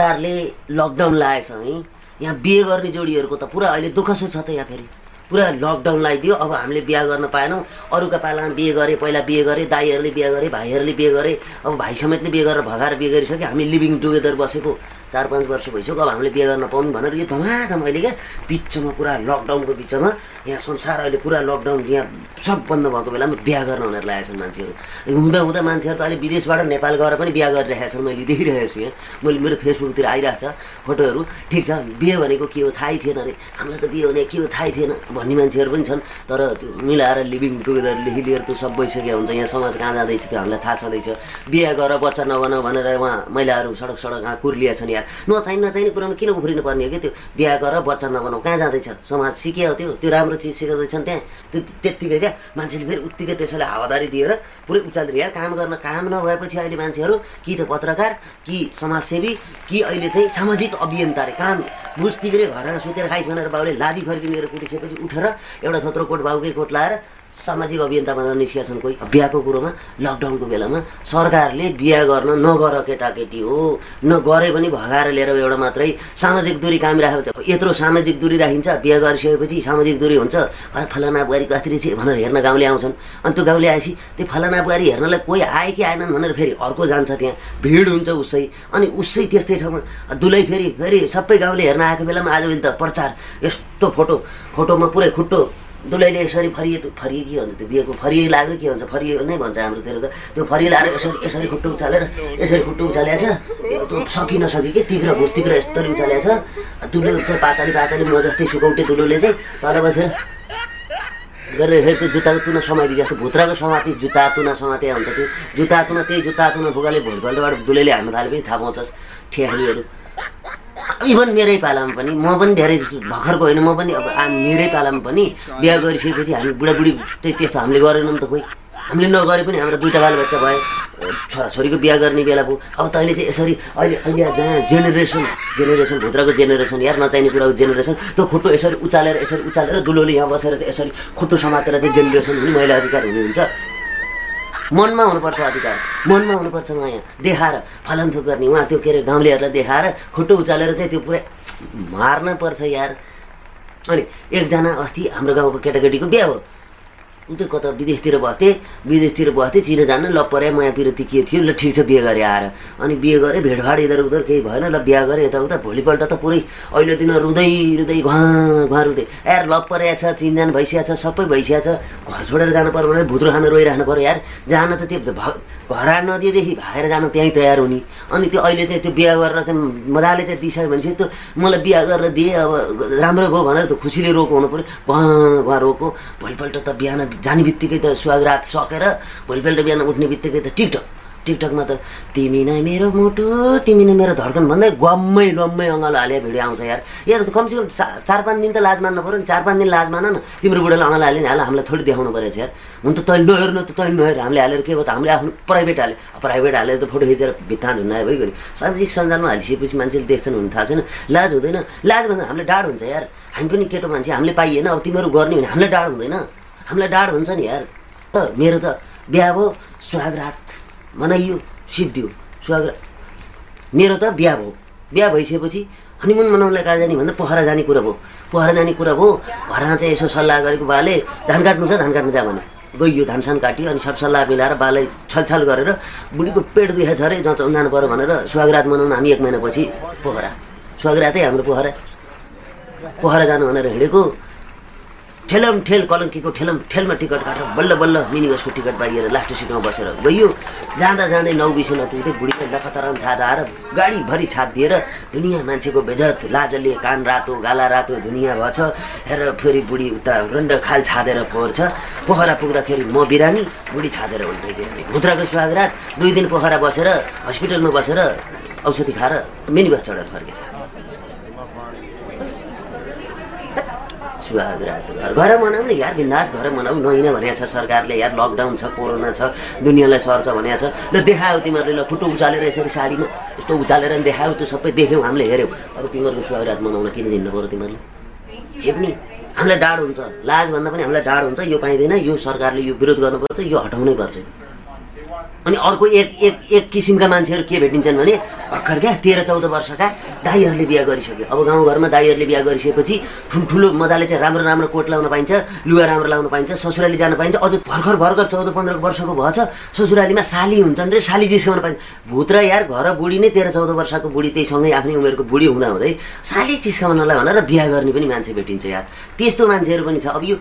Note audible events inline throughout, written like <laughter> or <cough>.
सरकारले लकडाउन लगाएछ है? यहाँ बिहे गर्ने जोडीहरूको त पुरा अहिले दुःखसो छ त यहाँ फेरि। पुरा लकडाउन लगाइदियो अब हामीले बिहा गर्न पाएनौँ। अरूका पालामा बिहे गरे पहिला बिहे गरे दाईहरूले बिहे गरे भाइहरूले बिहे गरे अब भाइ समेतले बिहे गरेर भगाएर बिहे गरिसक्यो हामी लिभिङ टुगेदर बसेको। चार पाँच वर्ष भइसक्यो अब हामीले बिहे गर्न पाउनु भनेर यो धमाधम अहिले क्या बिचमा पुरा लकडाउनको बिचमा यहाँ संसार अहिले पुरा लकडाउन यहाँ सब बन्द भएको बेलामा बिहा गर्न भनेर लागेका छन् मान्छेहरू। हुँदा हुँदा मान्छेहरू त अहिले विदेशबाट नेपाल गएर पनि बिहा गरिरहेका छन् मैले देखिरहेको छु यहाँ। मैले मेरो फेसबुकतिर आइरहेको छ फोटोहरू। ठिक छ बिहे भनेको के हो थाहै थिएन अरे। हामीलाई त बिहे भने के हो थाहै थिएन भन्ने मान्छेहरू पनि छन्। तर त्यो मिलाएर लिभिङ टुगेदरदेखि लिएर त्यो सब भइसकेको हुन्छ। यहाँ समाज कहाँ जाँदैछ त्यो हामीलाई थाहा छँदैछ। बिहा गर बच्चा नबनाऊ भनेर उहाँ महिलाहरू सडक सडक कहाँ कुर्लिया छन् यार नचाहिने नचाहिने कुरामा किन उफ्रिनु पर्ने हो कि त्यो? बिहा गर बच्चा नबनाऊ। कहाँ जाँदैछ? समाज सिक्यो त्यो? त्यो राम्रो चिज सिकाउँदैछन् त्यहाँ? त्यो त्यत्तिकै क्या? मान्छेले फेरि उत्तिकै त्यसैले हावादारी दिएर पुरै उचाल्दै यार काम गर्न काम नभएपछि अहिले मान्छेहरू कि त पत्रकार कि समाजसेवी कि अहिले चाहिँ सामाजिक अभियन्ता रे काम बुझ्तिकै घरमा सुतेर खाइस भनेर बाउले लादी फर्किनेर कुटिसकेपछि उठेर एउटा थोत्रो कोट बाउकै कोट लाएर सामाजिक अभियन्ता भनेर निस्किया छन् कोही। बिहाको कुरोमा लकडाउनको बेलामा सरकारले बिहा गर्न नगर केटाकेटी हो। नगरे पनि भगाएर लिएर एउटा मात्रै सामाजिक दूरी काम राखेको छ यत्रो सामाजिक दूरी राखिन्छ बिहा गरिसकेपछि सामाजिक दूरी हुन्छ। फलाना बुहारी कति रहेछ भनेर हेर्न गाउँले आउँछन्। अनि त्यो गाउँले आएपछि त्यो फलाना बुहारी हेर्नलाई कोही आए कि आएनन् भनेर फेरि अर्को जान्छ त्यहाँ। भिड हुन्छ उसै। अनि उसै त्यस्तै ठाउँमा दुलै फेरि फेरि सबै गाउँले हेर्न आएको बेलामा आजभोलि त प्रचार। यस्तो फोटो फोटोमा पुरै खुट्टो दुलैले यसरी फरिए फरिए के भन्छ त्यो बिहेको? फरिए लाग्यो के भन्छ? फरिए नै भन्छ हाम्रोतिर त। त्यो फरिए लाएर यसरी यसरी खुट्टो उचालेर यसरी खुट्टो उचालेको छ। त्यो सकि नसकि के? तिग्र भुस तिग्र यस्तरी उचालेको छ। दुलो चाहिँ पातली पातली म जस्तै सुकौटे दुलोले चाहिँ तल बसेर गरेर फेरि त्यो जुत्ताको तुना समाति जस्तो। भुत्राको समाति जुत्ता तुना समाते हुन्छ त्यो। जुत्ता तुना त्यही जुत्ता तुना फुगाले भोलिपल्टबाट दुलैले हान्न थाले पनि थाहा पाउँछस्। ठेहारीहरू इभन मेरै पालामा पनि म पनि धेरै भर्खरको होइन म पनि अब मेरै पालामा पनि बिहा गरिसकेपछि हामी बुढाबुढी त्यस्तो हामीले गरेनौँ त खोइ। हामीले नगरे पनि हाम्रो दुइटा बालबच्चा भए छोराछोरीको बिहा गर्ने बेला पो अब तैँले चाहिँ यसरी अहिले अहिले जहाँ जेनेरेसन जेनेरेसन भित्रको जेनेरेसन यार नचाहिने कुराको जेनेरेसन त्यो खुट्टो यसरी उचालेर यसरी उचालेर दुलोले यहाँ बसेर चाहिँ यसरी खुट्टो समातेर चाहिँ जेनेरेसन हुने महिला अधिकार हुने हुन्छ मनमा हुनुपर्छ अधिकार। मनमा हुनुपर्छ माया। देखाएर फलनथुक गर्ने। उहाँ त्यो के अरे गाउँलेहरूलाई देखाएर खुट्टो उचालेर चाहिँ त्यो पुरै मार्न पर्छ यार। अनि एकजना अस्ति हाम्रो गाउँको केटाकेटीको बिहा हो ऊ चाहिँ कता विदेशतिर बस्थेँ विदेशतिर बस्थेँ चिनो जान्न ल पऱ्यो माया पिरती के थियो ल ठिक छ बिहे गरेँ आएर। अनि बिहे गरेँ भेटभाड इधर उधर केही भएन ल बिहा गरेँ यताउता भोलिपल्ट त पुरै अहिले दिन रुँदै रुँदै घुवा घुवा रुँदै। यार लप परेको छ चिनजान भइसकेको छ सबै भइसकेको छ घर छोडेर जानु पऱ्यो भने भुत्रो खान रोइराख्नु पऱ्यो यार। जान त त्यो घर नदिएदेखि भागेर जान त्यहीँ तयार हुने। अनि त्यो अहिले चाहिँ त्यो बिहा गरेर चाहिँ मजाले चाहिँ दिइसक्यो भने चाहिँ त्यो मलाई बिहा गरेर दिएँ अब राम्रो भयो भनेर त खुसीले रोको हुनु पऱ्यो भँ भँ रोको। भोलिपल्ट त बिहान जाने बित्तिकै त सुहागरात सकेर भोलिपल्ट बिहान उठ्ने बित्तिकै त टिकटक। टिकटकमा त तिमी नै मेरो मुटु तिमी नै मेरो धड्कन भन्दै गम्मै लम्मै अँगालो हाले भिडियो आउँछ यार। या त कमसेकम चार पाँच दिन त लाज मान्नु पऱ्यो नि। चार पाँच दिन लाज मान न। तिम्रो बुढाले अँगालो हाल्यो नि हाल हामीलाई थोरै देखाउनु परेछ यार। हुन त तैँले नहेर्नु त तैँले नहेर। हामीले हालेर के भयो त? हामीले आफ्नो प्राइभेट हाल्यो प्राइभेट हालेर त फोटो खिचेर भित्ता झुन्नायो भइगयो सामाजिक सञ्जालमा हालिसकेपछि मान्छेले देख्छन् हुन थाहा छैन। लाज हुँदैन। लाज भन्दा हामीलाई डाढ हुन्छ यार। हामी पनि केटो मान्छे हामीले पाइएन। अब तिमीहरू गर्ने भने हामीलाई डाढ हुँदैन। हामीलाई डाढ हुन्छ नि यार। त मेरो त बिहा भयो सुहागरात मनाइयो सिद्धियो सुहागरात। मेरो त बिहा भयो। बिहा भइसकेपछि हनिमुन मनाउनलाई कहाँ जाने भन्दा पोखरा जाने कुरा भयो। पोखरा जाने कुरा भयो घरमा चाहिँ यसो सल्लाह गरेको बाले धान काट्नु छ धान काट्नु जा भने। गइयो धानसान काट्यो अनि सब सल्लाह मिलाएर बालाई छलछल गरेर बुढीको पेट दुखे छ अरे जहाँ जानु पऱ्यो भनेर सुहागरात मनाउन हामी एक महिनापछि पोखरा सुहागरातै हाम्रो पोखरा पोखरा जानु भनेर हिँडेको ठेलम ठेल कलङ्कीको ठेलम ठेलमा टिकट काटेर बल्ल बल्ल मिनी बसको टिकट पाइएर लास्ट सिटमा बसेर गइयो जाँदा जाँदै नौ बिस नपुग्दै बुढीले लखतराम छाद आएर गाडीभरि छाद दिएर दुनियाँ मान्छेको बेजत लाजले कान रातो गाला रातो दुनियाँ भएछ। हेर फेरि बुढी उता रन्ड खाल छादेर फोहोर छ पोखरा पुग्दाखेरि म बिरामी बुढी छादेर उल्टै बिरामी। भुत्राको सुहागरात दुई दिन पोखरा बसेर हस्पिटलमा बसेर औषधि खाएर मिनी बस चढेर फर्केर। सुहागरात घर। घर मनाऊ न यार बिन्दास घर मनाऊ। नहिन भनेको छ सरकारले यार लकडाउन छ कोरोना छ दुनियाँलाई सर्छ भनेको छ। ल देखायो तिमीहरूले ल खुट्टो उचालेर यसरी साडीमा यस्तो उचालेर नि देखायो त्यो सबै देख्यौ हामीले हेऱ्यौँ। अब तिमीहरूको सुहागरात मनाउन किन दिनु पऱ्यो तिमीहरूले? हेप्ने हामीलाई डाढ हुन्छ। लाज भन्दा पनि हामीलाई डाढ हुन्छ। यो पाइँदैन यो सरकारले यो विरोध गर्नुपर्छ यो हटाउनै पर्छ। अनि अर्को एक एक एक किसिमका मान्छेहरू के भेटिन्छन् भने भर्खर क्या तेह्र चौध वर्षका दाईहरूले बिहा गरिसक्यो। अब गाउँघरमा दाईहरूले बिहा गरिसकेपछि ठुल्ठुलो मजाले चाहिँ राम्रो राम्रो कोट लाउन पाइन्छ लुगा राम्रो लाउन पाइन्छ ससुराली जान पाइन्छ। अझ भर्खर भर्खर चौध पन्ध्र वर्षको भएछ ससुरालीमा साली हुन्छन् रे साली जिस्काउन पाइन्छ। भूत र यार घर बुढी नै तेह्र चौध वर्षको बुढी त्यही सँगै आफ्नै उमेरको बुढी हुँदा हुँदै साली चिस्काउनलाई भनेर बिहा गर्ने पनि मान्छे भेटिन्छ यार। त्यस्तो मान्छेहरू पनि छ। अब यो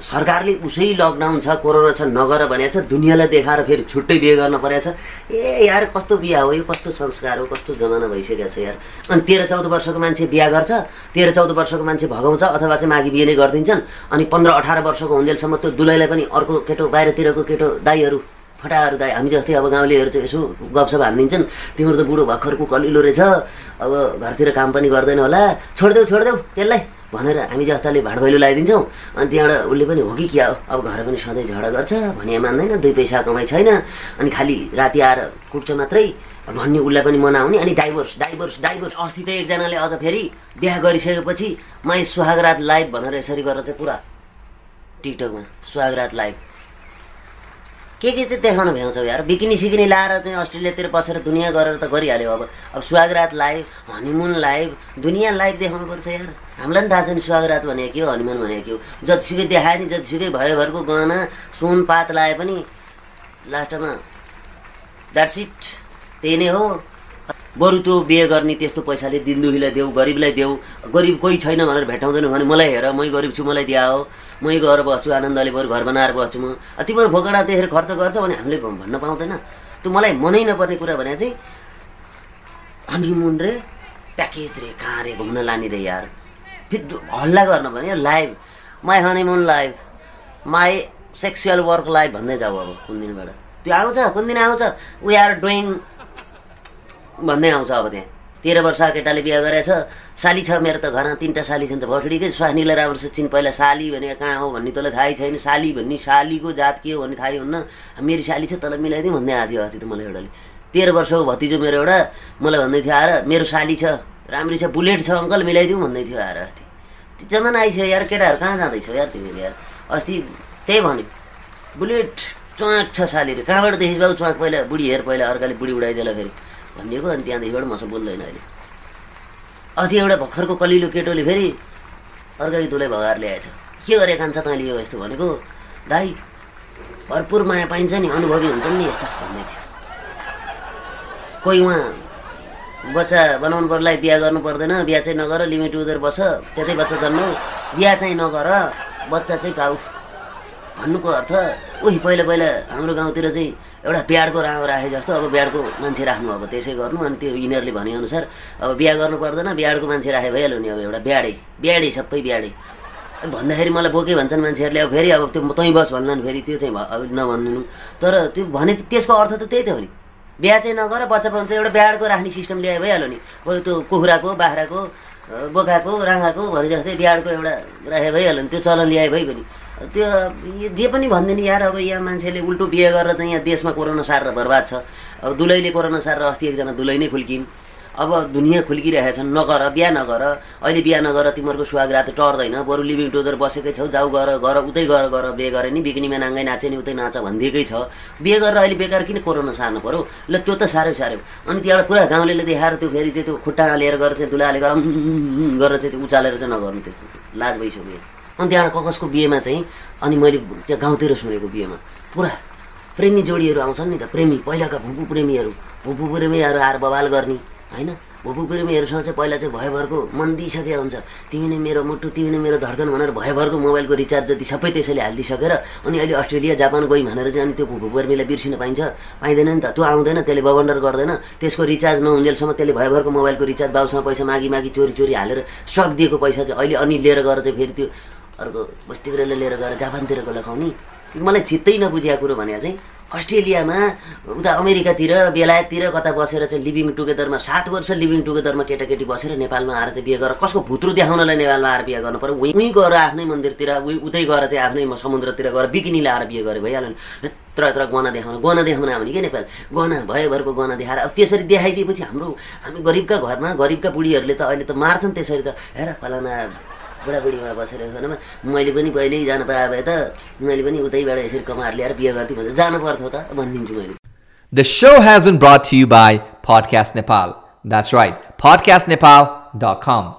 सरकारले उसै लकडाउन छ कोरोना छ नगर भनेको छ दुनियाँलाई देखाएर फेरि छुट्टै बिहे गर्न परेको छ ए यार कस्तो बिहा हो यो? कस्तो संस्कार हो? कस्तो जमाना भइसकेको छ यार। अनि तेह्र चौध वर्षको मान्छे बिहा गर्छ तेह्र चौध वर्षको मान्छे भगाउँछ अथवा चाहिँ माघी बिहे नै गरिदिन्छन् अनि पन्ध्र अठार वर्षको हुन्जेलसम्म त्यो दुलैलाई पनि अर्को केटो बाहिरतिरको केटो दाईहरू फटाहरू दाई हामी जस्तै अब गाउँलेहरू चाहिँ यसो गफसप हानिदिन्छन्। तिम्रो त बुढो भर्खरको कलिलो रहेछ। अब घरतिर काम पनि गर्दैन होला। छोडिदेऊ छोडिदेऊ त्यसलाई। भनेर हामी जस्ताले भाडभैलो लगाइदिन्छौँ अनि त्यहाँबाट उसले पनि हो कि क्या? हो अब घर पनि सधैँ झगडा गर्छ भने मान्दैन दुई पैसा कमाइ छैन अनि खालि राति आएर कुट्छ मात्रै भन्ने उसलाई पनि मनाउने अनि डाइभोर्स डाइभोर्स डाइभोर्स अस्ति त एकजनाले अझ फेरि बिहा गरिसकेपछि मै सुहागरात लाइभ भनेर यसरी गरेर चाहिँ पुरा टिकटकमा सुहागरात लाइभ। के के चाहिँ देखाउन भ्याउँछौ यार? बिकिनी सिकिनी लाएर चाहिँ अस्ट्रेलियातिर बसेर दुनियाँ गरेर त गरिहाल्यो अब। अब सुहागरात लाइभ हनिमुन लाइभ दुनियाँ लाइभ देखाउनुपर्छ यार। हामीलाई पनि थाहा छ नि सुहागरात भनेको के हो हनिमुन भनेको के हो। जतिसुकै देखायो नि जतिसुकै भयोभरको गहना सुन पात लाए पनि लास्टमा द्याट्स इट त्यही नै हो। बरु त्यो बिहे गर्ने त्यस्तो पैसाले दिन दुखीलाई देऊ गरिबलाई देऊ गरिब कोही छैन भनेर भेटाउँदैन भने मलाई हेर मै गरिब छु मलाई दिया हो। मै गएर बस्छु आनन्दले बरु घर बनाएर बस्छु म। तिमीहरू भोगडा देखेर खर्च गर्छ भने हामीले भन्न पाउँदैन। त्यो मलाई मनै नपर्ने कुरा भने चाहिँ हनीमुन रे प्याकेज रे कहाँ रे घुम्न लाने रे यार। फेरि हल्ला गर्न भने live my honeymoon live my sexual work live भन्दै जाऊ अब कुन दिनबाट। त्यो आउँछ कुन दिन आउँछ? वी आर डुइङ भन्दै आउँछ अब त्यहाँ। तेह्र वर्ष केटाले बिहा गरेछ। साली छ मेरो त घरमा तिनवटा साली छन् त भटुडीकै स्वास्नीलाई राम्रोसित चिन पहिला साली भने कहाँ हो भन्ने तँलाई थाहै छैन। साली भन्ने सालीको जात के हो भन्ने थाहै हुन्न। मेरो साली छ तँलाई मिलाइदिउँ भन्दै आएको थियो अस्ति त मलाई एउटाले। तेह्र वर्षको भतिजो मेरो एउटा मलाई भन्दै थियो आएर मेरो साली छ राम्री छ बुलेट छ अङ्कल मिलाइदिउँ भन्दै थियो आएर अस्ति। त्यो जमाना आइसक्यो यार केटाहरू कहाँ जाँदैछौ यार तिमीले यार? अस्ति त्यही भन्यो। बुलेट च्वाक छ सालीले। कहाँबाट देखिस् बाबु च्वाक? पहिला बुढी हेर पहिला अर्काले बुढी उडाइदिएला फेरि। भनिदिएको अनि त्यहाँदेखिबाट मसँग बोल्दैन अहिले। अति एउटा भर्खरको कलिलो केटोले फेरि अर्कै दुलै भगाएर ल्याएछ। के गरे खान्छ तैँले यो यस्तो भनेको? दाई भरपुर माया पाइन्छ नि अनुभवी हुन्छन् नि यस्ता भन्दै थियो। कोही उहाँ बच्चा बनाउनु पर्लाई बिहा गर्नु पर्दैन बिहा चाहिँ नगर लिमिट उधर बस त्यतै बच्चा जन्म बिहा चाहिँ नगर बच्चा चाहिँ पाऊ भन्नुको अर्थ उही पहिला पहिला हाम्रो गाउँतिर चाहिँ एउटा ब्याडको राहो राखे जस्तो अब ब्याडको मान्छे राख्नु अब त्यसै गर्नु अनि त्यो यिनीहरूले भनेअनुसार अब बिहा गर्नु पर्दैन ब्याडको मान्छे राखे भइहाल्यो नि अब एउटा ब्याडै ब्याडै सबै ब्याडै भन्दाखेरि मलाई बोके भन्छन् मान्छेहरूले अब फेरि अब त्यो तैँ बस भन्लान् फेरि त्यो चाहिँ अब नभनिदिनु तर त्यो भने त्यसको अर्थ त त्यही त हो नि। बिहा चाहिँ नगर बच्चा त एउटा ब्याडको राख्ने सिस्टम ल्याए भइहाल्यो नि। त्यो कुखुराको बाख्राको बोकाको राँगाको भने जस्तै बिहाडको एउटा राखे भइहाल्यो नि त्यो चलन ल्याए भइगयो नि। त्यो जे पनि भनिदिने यार अब यहाँ मान्छेले उल्टो बिहे गरेर चाहिँ यहाँ देशमा कोरोना सारेर बर्बाद छ। अब दुलैले कोरोना सारेर अस्ति एकजना दुलै नै खुल्किन्। अब दुनियाँ खुल्किरहेछन् नगर बिहा नगर। अहिले बिहा नगर तिमीहरूको सुहागरात टर्दैन। बरु लिभिङ टुजर बसेकै छौ जाऊ गर गर उतै गर गर बिहे गरे नि बिकिनीमा नाङ्गै नाचे नि उतै नाच भनिदिएकै छ। बिहे गरेर अहिले बेकार किन कोरोना सार्नु पऱ्यो ल त्यो त साह्रै साह्रो अनि त्यहाँबाट पुरा गाउँले देखाएर त्यो फेरि चाहिँ त्यो खुट्टा लिएर गरेर चाहिँ दुलाले गर <laughs> गरेर चाहिँ त्यो उचालेर चाहिँ नगर्नु त्यस्तो। लाज भइसक्यो। अनि त्यहाँबाट ककसको बिहेमा चाहिँ अनि मैले त्यहाँ गाउँतिर सुनेको बिहेमा पुरा प्रेमी जोडीहरू आउँछन् नि त प्रेमी पहिलाका भुपु प्रेमीहरू भुपु प्रेमीहरू आएर बवाल गर्ने होइन? भुपु प्रेमीहरूसँग चाहिँ पहिला चाहिँ भयभरको मन दिइसकेको हुन्छ। तिमी नै मेरो मुटु तिमी नै मेरो धड्कन भनेर भयभरको मोबाइलको रिचार्ज जति सबै त्यसैले हालिदिइसकेर अनि अहिले अस्ट्रेलिया जापान गई भनेर चाहिँ अनि त्यो भुपु प्रेमीलाई बिर्सिन पाइन्छ पाइँदैन नि त। त्यो आउँदैन त्यसले बबन्डर गर्दैन। त्यसको रिचार्ज नहुन्जेलसम्म त्यसले भयभरको मोबाइलको रिचार्ज बाउसँग पैसा मागी मागी चोरी चोरी हालेर स्टक दिएको पैसा चाहिँ अहिले अनि लिएर गएर चाहिँ फेरि त्यो अर्को बस्तीकोले लिएर गएर जापानतिरको लगाउने। मलाई चित्तै नबुझेको कुरो भने चाहिँ अस्ट्रेलियामा उता अमेरिकातिर बेलायततिर कता बसेर चाहिँ लिभिङ टुगेदरमा सात वर्ष लिभिङ टुगेदरमा केटाकेटी बसेर नेपालमा आएर चाहिँ बिहे गरेर कसको भुत्रो देखाउनलाई नेपालमा आएर बिहे गर्नु पऱ्यो उहीँ गएर आफ्नै मन्दिरतिर उही उतै गएर चाहिँ आफ्नै समुद्रतिर गएर बिकिनी लाएर बिहे गरे भइहाल्यो नि। यत्र यत्र गहना देखाउन गहना देखाउन भने के नेपाल? गहना भयभरको गहना देखाएर अब त्यसरी देखाइदिएपछि हाम्रो हामी गरिबका घरमा गरिबका बुढीहरूले त अहिले त मार्छन् त्यसरी त। हेर फलाना बुढाबुढीमा बसेर खानामा मैले पनि पहिल्यै जानु पाए भए त मैले पनि उतैबाट यसरी कमाएर ल्याएर बिहे गर्थेँ भने जानु पर्थ्यो त भनिदिन्छु मैले The show has been brought to you by Podcast Nepal. That's right, podcastnepal.com.